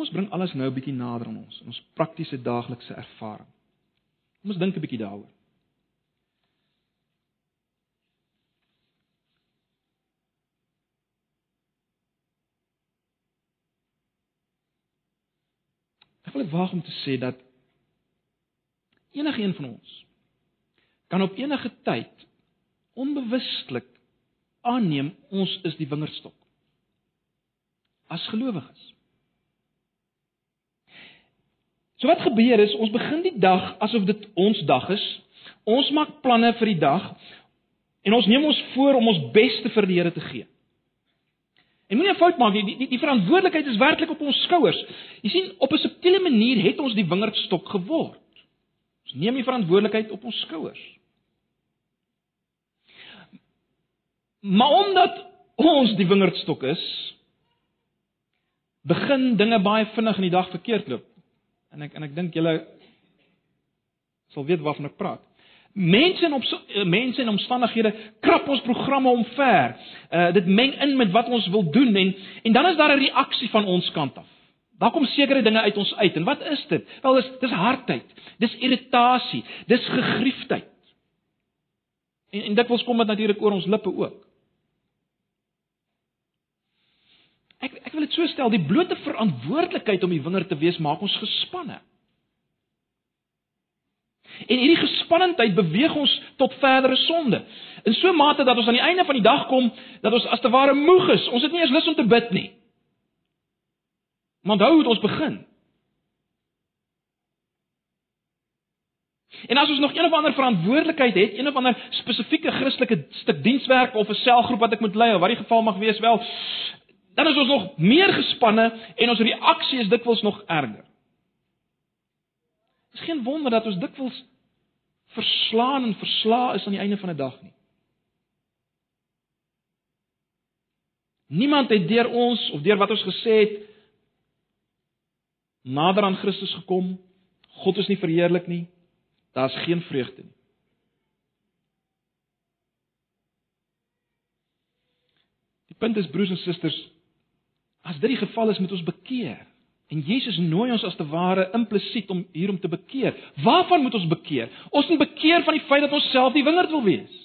Kom ons bring alles nou 'n bietjie nader aan ons, ons praktiese daaglikse ervaring. Kom ons dink 'n bietjie daaroor. Ek wil waag om te sê dat enige een van ons kan op enige tyd onbewustelik aanneem ons is die wingerdstok as gelowiges. So wat gebeur is, ons begin die dag asof dit ons dag is. Ons maak planne vir die dag en ons neem ons voor om ons beste vir die Here te gee. En moenie 'n fout maak nie, die, die die verantwoordelikheid is werklik op ons skouers. Jy sien, op 'n subtiele manier het ons die wingerdstok geword. Ons neem die verantwoordelikheid op ons skouers. Maar omdat ons die wingerdstok is, begin dinge baie vinnig in die dag verkeerd loop. En ek en ek dink julle sal weet waarvan ek praat. Mense en op eh, mense en omstandighede krap ons programme omver. Uh dit meng in met wat ons wil doen en en dan is daar 'n reaksie van ons kant af. Daar kom sekere dinge uit ons uit. En wat is dit? Wel dis dis hardheid. Dis irritasie, dis gegriefdheid. En en dit wil kom met natuurlik oor ons lippe ook. Ek ek wil dit so stel, die blote verantwoordelikheid om die winger te wees maak ons gespanne. En hierdie gespannendheid beweeg ons tot verdere sonde. In so 'n mate dat ons aan die einde van die dag kom dat ons as te ware moeg is. Ons het nie eens lus om te bid nie. Maar onthou hoe ons begin. En as ons nog een of ander verantwoordelikheid het, een of ander spesifieke Christelike stuk dienswerk of 'n selgroep wat ek moet lei of wat die geval mag wees, wel, dan is ons nog meer gespanne en ons reaksie is dikwels nog erger. Dit is geen wonder dat ons dikwels verslaan en verslaa is aan die einde van 'n dag nie. Niemand het deur ons of deur wat ons gesê het nader aan Christus gekom. God is nie verheerlik nie. Daar's geen vreugde nie. Die punt is broers en susters, As dit die geval is, moet ons bekeer. En Jesus nooi ons as te ware implisiet om hier om te bekeer. Waarvan moet ons bekeer? Ons moet bekeer van die feit dat ons self die wingerd wil wees.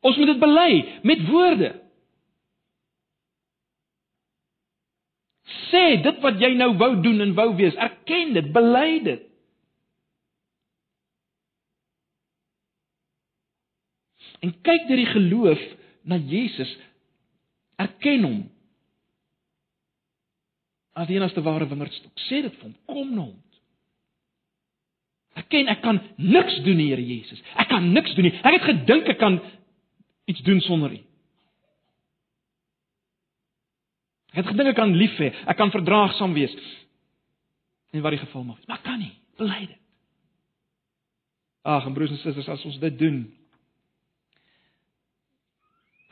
Ons moet dit bely met woorde. Sê dit wat jy nou wou doen en wou wees, erken dit, bely dit. En kyk deur die geloof na Jesus, erken hom as die enigste ware wingerdstok. Sê dit vir hom, kom na hom. Ek ken ek kan niks doen, Here Jesus. Ek kan niks doen nie. Ek het gedink ek kan iets doen sonder U. Ek het gedink ek kan lief hê, ek kan verdraagsaam wees. En wat die geval mag wees, maar kan nie. Bely dit. Ag, en broers en susters, as ons dit doen,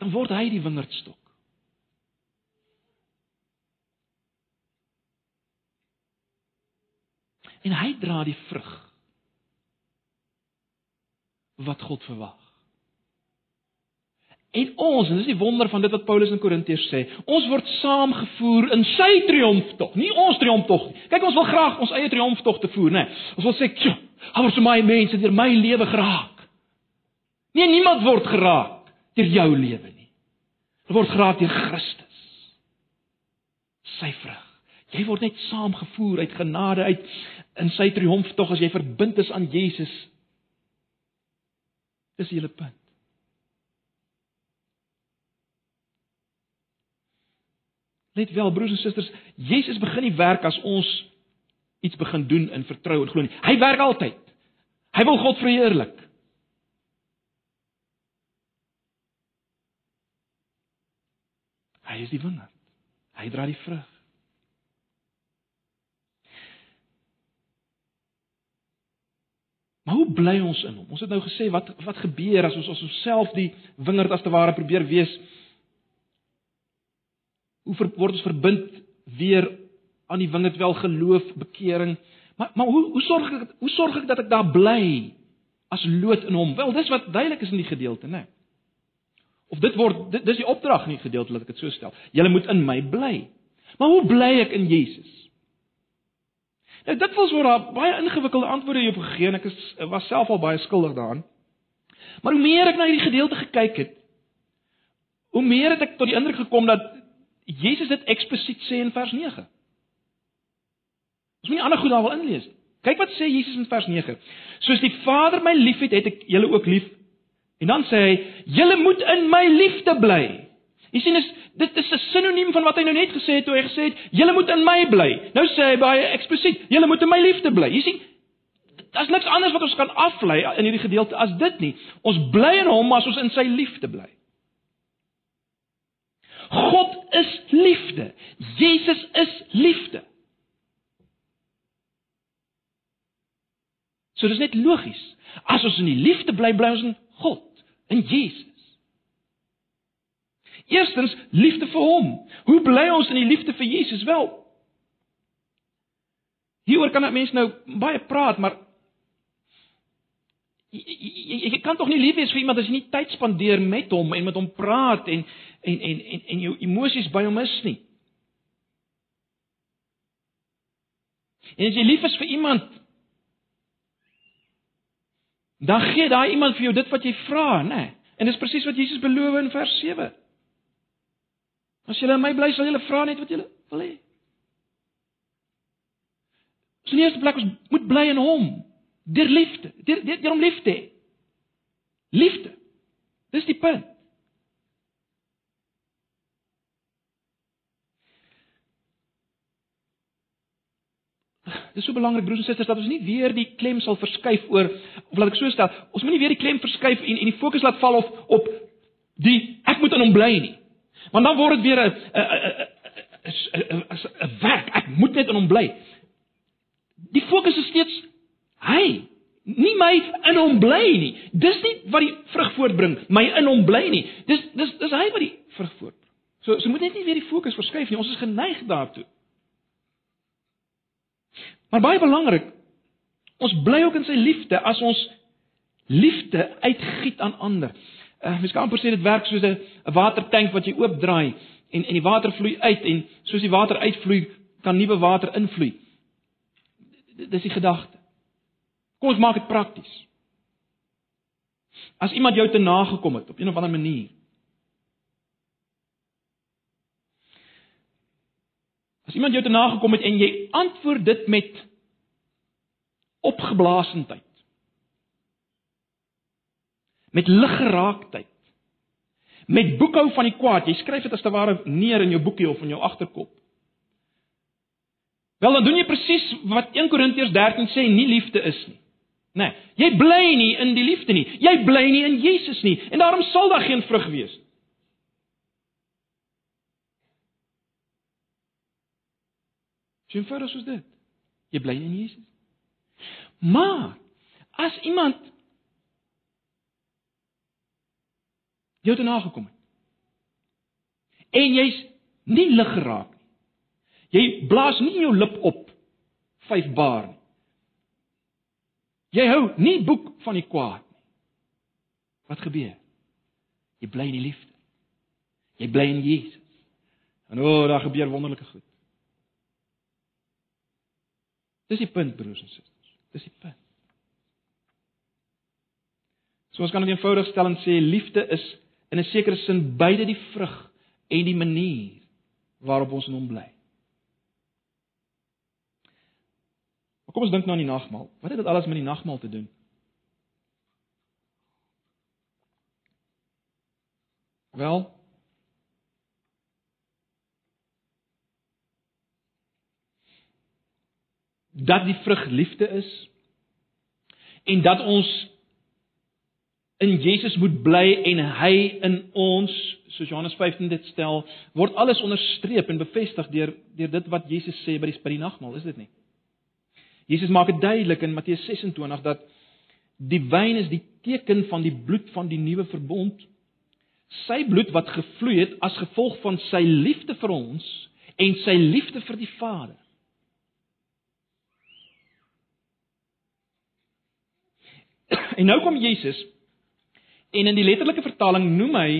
dan word hy die wingerdstok. En hy dra die vrug wat God verwag. En ons, en dis die wonder van dit wat Paulus in Korintiërs sê, ons word saamgevoer in sy triomftog, nie ons triomftog nie. Kyk, ons wil graag ons eie triomftog te voer, né? Ons wil sê, "Tjoh, hou vir my mense deur my lewe geraak." Nee, niemand word geraak deur jou lewe nie. Hulle word geraak deur Christus. Jy word net saamgevoer uit genade uit in sy triomftog as jy verbind is aan Jesus. Dis die hele punt. Let wel broers en susters, Jesus begin nie werk as ons iets begin doen in vertrou en glo nie. Hy werk altyd. Hy wil God verheerlik. Hy is die wingerd. Hy dra die vrug. Maar hoe bly ons in hom? Ons het nou gesê wat wat gebeur as ons ons self die wingerd as te ware probeer wees? Hoe ver, word ons verbind weer aan die wingerd wel geloof, bekering? Maar maar hoe hoe sorg ek hoe sorg ek dat ek daar bly as lood in hom? Wel, dis wat duidelik is in die gedeelte, né? Of dit word dit dis die opdrag in die gedeelte laat ek dit so stel. Julle moet in my bly. Maar hoe bly ek in Jesus? Nou dit was word daar baie ingewikkelde antwoorde hierop gegee en ek is was self al baie skuldig daaraan. Maar hoe meer ek na hierdie gedeelte gekyk het, hoe meer het ek tot die indruk gekom dat Jesus dit eksplisiet sê in vers 9. Ons moet nie ander goed daar wil inlees nie. Kyk wat sê Jesus in vers 9. Soos die Vader my liefhet, het ek julle ook lief. En dan sê hy, julle moet in my liefde bly. Jy sien is dit is 'n sinoniem van wat hy nou net gesê het toe hy gesê het julle moet in my bly. Nou sê hy baie eksplisiet, julle moet in my liefde bly. Jy sien daar's niks anders wat ons kan aflei in hierdie gedeelte as dit nie. Ons bly in hom as ons in sy liefde bly. God is liefde. Jesus is liefde. So dis net logies. As ons in die liefde bly, bly ons in God, in Jesus. Eerstens liefde vir hom. Hoe bly ons in die liefde vir Jesus wel? Hieroor kan 'n mens nou baie praat, maar jy, jy, jy kan tog nie lief wees vir iemand as jy nie tyd spandeer met hom en met hom praat en en en en, en jou emosies by hom is nie. En as jy lief is vir iemand, dan gee daai iemand vir jou dit wat jy vra, né? En dis presies wat Jesus beloof in vers 7. As julle in my bly, sal julle vra net wat julle wil hê. So die eerste plek ons moet bly in hom, deur liefde, deur deur hom lief te hê. Liefde. Dis die punt. Dit is so belangrik broers en susters dat ons nie weer die klem sal verskuif oor of laat ek so stel, ons moet nie weer die klem verskuif en en die fokus laat val op op die ek moet in hom bly nie. Want dan word dit weer 'n 'n 'n werk. Ek moet net in hom bly. Die fokus is steeds hy, nie my in hom bly nie. Dis nie wat die vrug voortbring, my in hom bly nie. Dis dis dis hy wat die vrug voortbring. So so moet net nie weer die fokus verskuif nie. Ons is geneig daartoe. Maar baie belangrik, ons bly ook in sy liefde as ons liefde uitgiet aan ander. Uh, mens kan amper sê dit werk soos 'n watertank wat jy oopdraai en en die water vloei uit en soos die water uitvloei, kan nuwe water invloei. Dis die gedagte. Kom ons maak dit prakties. As iemand jou te nagekom het op een of ander manier. As iemand jou te nagekom het en jy antwoord dit met opgeblaasenheid met liggeraaktheid. Met boekhou van die kwaad. Jy skryf dit as te ware neer in jou boekie of in jou agterkop. Wel dan doen jy presies wat 1 Korintiërs 13 sê nie liefde is nie. Nee, jy bly nie in die liefde nie. Jy bly nie in Jesus nie en daarom sal daar geen vrug wees nie. Sien vir ons dit. Jy bly in Jesus. Maar as iemand jou te nagekom het en jy's nie lig geraak nie. Jy blaas nie jou lip op vyf bar nie. Jy hou nie boek van die kwaad nie. Wat gebeur? Jy bly in die liefde. Jy bly in Jesus. En o, oh, daar gebeur wonderlike goed. Dis die punt broers en susters. Dis die punt. So ons kan dit eenvoudig stel en sê liefde is in 'n sekere sin beide die vrug en die manier waarop ons in hom bly. Maar kom ons dink nou aan die nagmaal. Wat het dit alles met die nagmaal te doen? Wel, dat die vrug liefde is en dat ons in Jesus moet bly en hy in ons soos Johannes 15 dit stel word alles onderstreep en bevestig deur deur dit wat Jesus sê by die by die nagmaal is dit nie? Jesus maak dit duidelik in Matteus 26 dat die wyn is die teken van die bloed van die nuwe verbond. Sy bloed wat gevloei het as gevolg van sy liefde vir ons en sy liefde vir die Vader. En nou kom Jesus en in die letterlike vertaling noem hy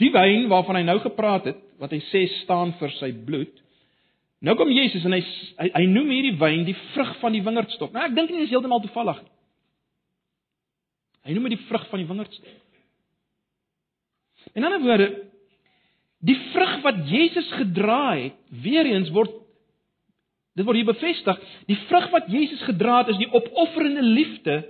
die wyn waarvan hy nou gepraat het, wat hy sê staan vir sy bloed. Nou kom Jesus en hy hy, hy noem hierdie wyn die vrug van die wingerdstok. Nou ek dink nie dis heeltemal toevallig nie. Hy noem dit die vrug van die wingerdstok. In ander woorde, die vrug wat Jesus gedra het, weer eens word dit word hier bevestig, die vrug wat Jesus gedra het is die opofferende liefde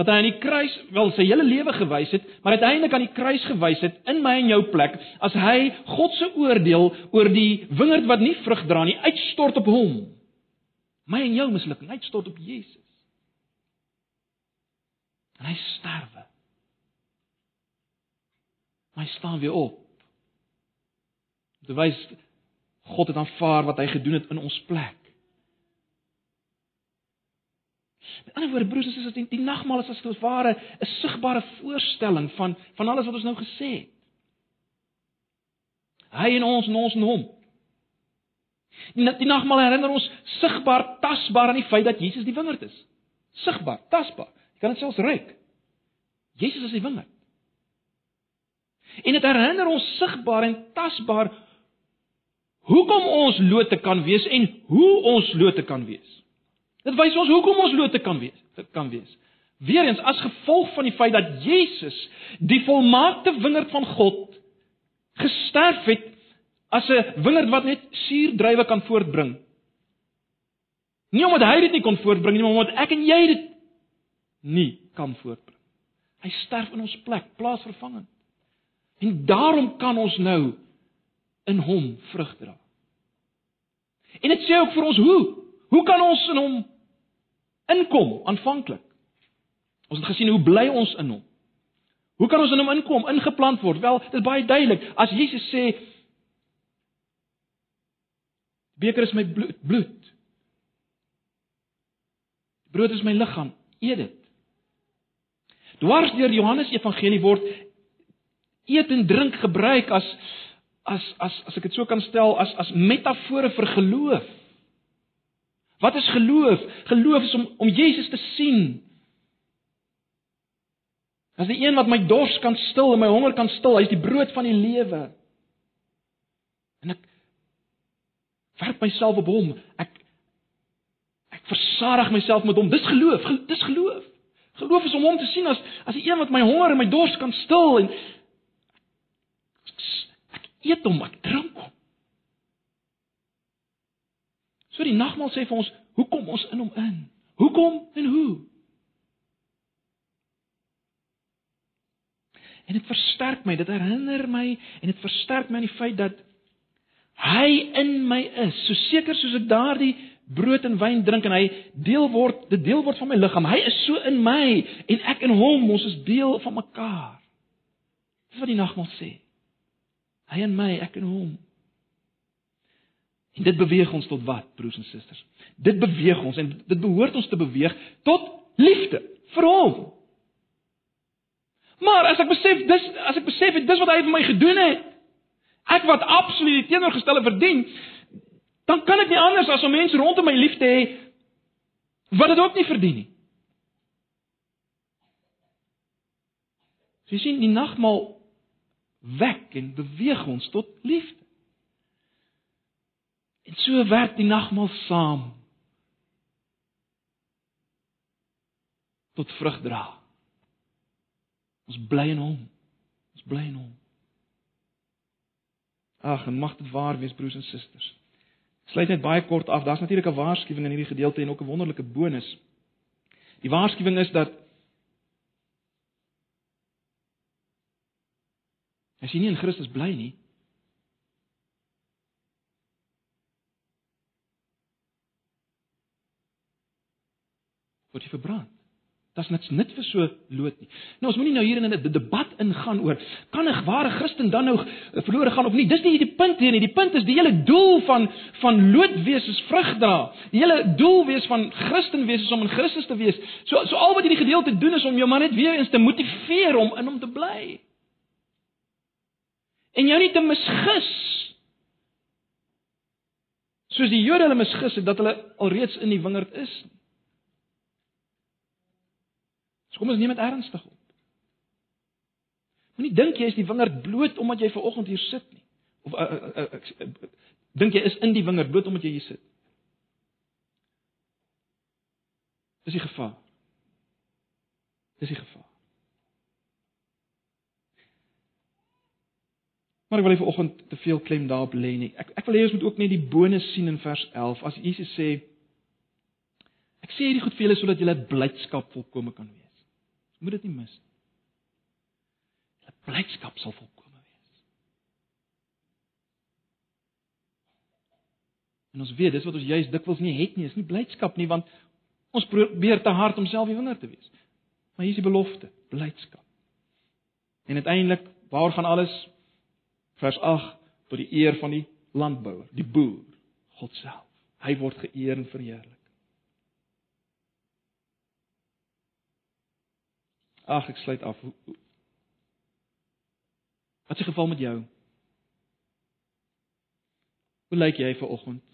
dat hy aan die kruis wel sy hele lewe gewys het, maar uiteindelik aan die kruis gewys het in my en jou plek as hy God se oordeel oor die wingerd wat nie vrug dra nie uitstort op hom. My en jou mislukking uitstort op Jesus. En hy sterwe. Maar hy staan weer op. Dit wys God het aanvaar wat hy gedoen het in ons plek. Met ander woorde broers, is dit die, die nagmaal is as te ware 'n sigbare voorstelling van van alles wat ons nou gesê het. Hy en ons en ons en hom. Die, die nagmaal herinner ons sigbaar, tasbaar aan die feit dat Jesus die wingerd is. Sigbaar, tasbaar. Jy kan dit selfs ruik. Jesus is die wingerd. En dit herinner ons sigbaar en tasbaar hoekom ons lote kan wees en hoe ons lote kan wees. Dit wys ons hoekom ons lote kan wees, kan wees. Weerens as gevolg van die feit dat Jesus, die volmaakte wingerd van God, gesterf het as 'n wingerd wat net suurdruiwe kan voortbring. Nie omdat hy dit nie kon voortbring nie, maar omdat ek en jy dit nie kan voortbring. Hy sterf in ons plek, plaasvervangend. En daarom kan ons nou in hom vrug dra. En dit sê ook vir ons hoe? Hoe kan ons in hom inkom aanvanklik. Ons het gesien hoe bly ons in hom. Hoe kan ons in hom inkom, ingeplant word? Wel, dit is baie duidelik. As Jesus sê beker is my bloed, bloed. Brood is my liggaam, eet dit. Dwars deur Johannes Evangelie word eet en drink gebruik as as as as ek dit so kan stel as as metafore vir geloof. Wat is geloof? Geloof is om om Jesus te sien. As die een wat my dors kan stil en my honger kan stil, hy is die brood van die lewe. En ek werp myself op hom. Ek ek versadig myself met hom. Dis geloof. Dis geloof. Geloof is om hom te sien as as die een wat my honger en my dors kan stil en ek eet hom, ek drink hom. So die nagmaal sê vir ons, hoe kom ons in hom in? Hoekom en hoe? En dit versterk my, dit herinner my en dit versterk my aan die feit dat hy in my is, so seker soos ek daardie brood en wyn drink en hy deel word, dit deel word van my liggaam. Hy is so in my en ek in hom, ons is deel van mekaar. Dis wat die nagmaal sê. Hy in my, ek in hom. En dit beweeg ons tot wat, broers en susters? Dit beweeg ons en dit behoort ons te beweeg tot liefde vir hom. Maar as ek besef dis as ek besef dis wat hy vir my gedoen het, ek wat absoluut die teenoorgestelde verdien, dan kan ek nie anders as om mense rondom my lief te hê wat dit ook nie verdien nie. Jy sien die nagmaal wek en beweeg ons tot liefde. So werk die nagmaal saam tot vrug dra. Ons bly in hom. Ons bly in hom. Ag, en mag dit waar wees broers en susters. Sluit net baie kort af. Daar's natuurlik 'n waarskuwing in hierdie gedeelte en ook 'n wonderlike bonus. Die waarskuwing is dat as jy nie in Christus bly nie, word jy verbrand. Dit's niks nut vir so lood nie. Nou ons moenie nou hier in 'n debat ingaan oor kan 'n ware Christen dan nou verlore gaan of nie. Dis nie die punt hier nie. Die punt is die hele doel van van lood wees is vrug dra. Die hele doel wees van Christen wees is om in Christus te wees. So so al wat hierdie gedeelte doen is om jou maar net weer eens te motiveer om in hom te bly. En jou nie te misgis. Soos die Jode hulle misgis het dat hulle alreeds in die wingerd is. So kom ons neem dit ernstig op. Moenie dink jy is die wingerd bloot omdat jy ver oggend hier sit nie. Of uh, uh, uh, uh, dink jy is in die wingerd bloot omdat jy hier sit. Dis die gevaar. Dis die gevaar. Maar ek wil vir oggend te veel klem daarop lê nie. Ek ek wil hê ons moet ook net die bonus sien in vers 11 as Jesus sê Ek sê hierdie goed vir julle sodat julle blydskap volkome kan wees. Moet dit nie mis nie. Hulle blydskap sal volkome wees. En ons weet dis wat ons juis dikwels nie het nie, is nie blydskap nie want ons probeer te hard om self die winger te wees. Maar hier is die belofte, blydskap. En uiteindelik, waar gaan alles vers 8 tot die eer van die landbouer, die boer, God self. Hy word geëer en verheerlik. Ag, ek sluit af. Wat se geval met jou? Hoe lyk jy vir oggend?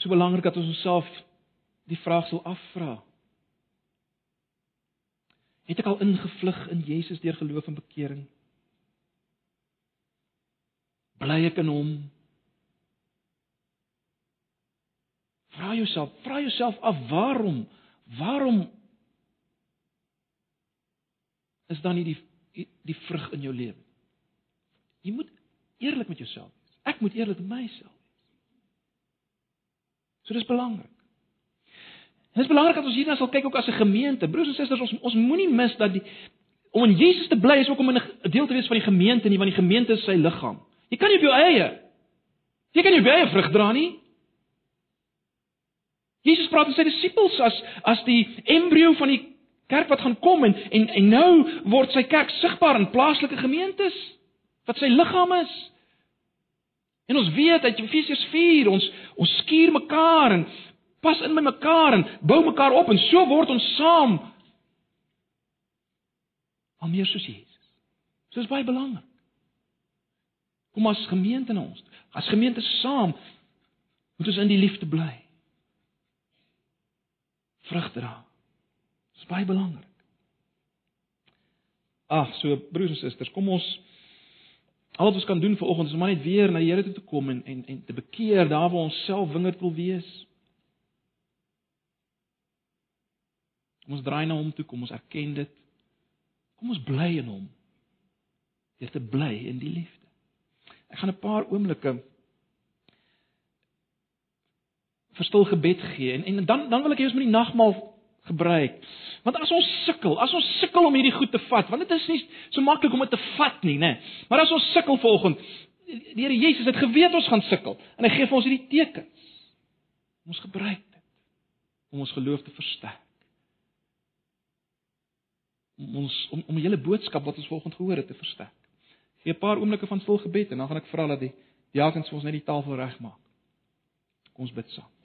So belangrik dat ons onsself die vraag sal afvra. Het ek al ingevlug in Jesus deur geloof en bekering? Bly ek in hom? Vra jouself, vra jouself af waarom? Waarom is dan nie die die vrug in jou lewe. Jy moet eerlik met jouself wees. Ek moet eerlik met myself wees. So dis belangrik. Dit is belangrik dat ons hierna sal kyk ook as 'n gemeente. Broers en susters, ons ons moenie mis dat die om in Jesus te bly is ook om 'n deel te wees van die gemeente nie, want die gemeente is sy liggaam. Jy kan nie op jou eie Jy kan nie baie vrug dra nie. Jesus praat met sy disippels as as die embrio van die kerk wat gaan kom en en en nou word sy kerk sigbaar in plaaslike gemeentes wat sy liggaam is. En ons weet uit Efesiërs 4 ons ons skuur mekaar en pas in by mekaar en bou mekaar op en so word ons saam al meer soos Jesus. So is baie belangrik. Kom as gemeente na ons. As gemeente saam moet ons in die liefde bly. Vrug dra baie belangrik. Ag, so broers en susters, kom ons al wat ons kan doen vir oggend is om net weer na die Here toe te kom en en en te bekeer daar waar ons self wingerd wil wees. Kom ons draai na hom toe, kom ons erken dit. Kom ons bly in hom. Deur te bly in die liefde. Ek gaan 'n paar oomblikke vir stil gebed gee en en dan dan wil ek hê ons moet die nagmaal gebruik. Want as ons sukkel, as ons sukkel om hierdie goed te vat, want dit is nie so maklik om dit te vat nie, né? Maar as ons sukkel vanoggend, die Here Jesus het geweet ons gaan sukkel en hy gee vir ons hierdie tekens. Ons gebruik dit om ons geloof te versterk. Om ons om om die hele boodskap wat ons vanoggend gehoor het te versterk. Gee 'n paar oomblikke van stil gebed en dan gaan ek vra dat die diakens vir ons net die tafel regmaak. Kom ons bid saam.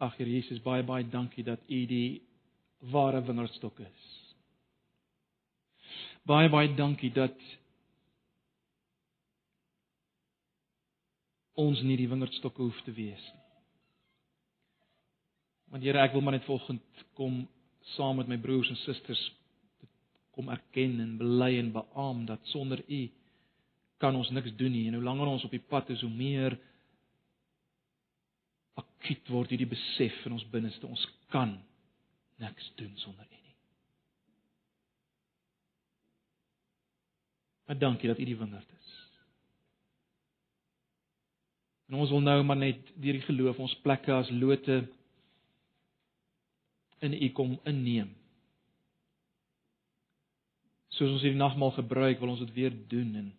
Ag Here Jesus, baie baie dankie dat U die ware wingerdstok is. Baie baie dankie dat ons nie die wingerdstokke hoef te wees nie. Want Here, ek wil maar net volgens kom saam met my broers en susters kom erken en bely en beamoen dat sonder U kan ons niks doen nie en hoe langer ons op die pad is, hoe meer akuut word hierdie besef in ons binneste ons kan niks doen sonder U nie. Maar dankie dat U die wingerd is. En ons wil nou maar net deur die geloof ons plekke as lote in U kom inneem. Soos ons hierdie nagmaal gebruik, wil ons dit weer doen en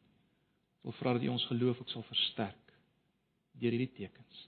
wil vra dat U ons geloof ook sal versterk deur hierdie tekens.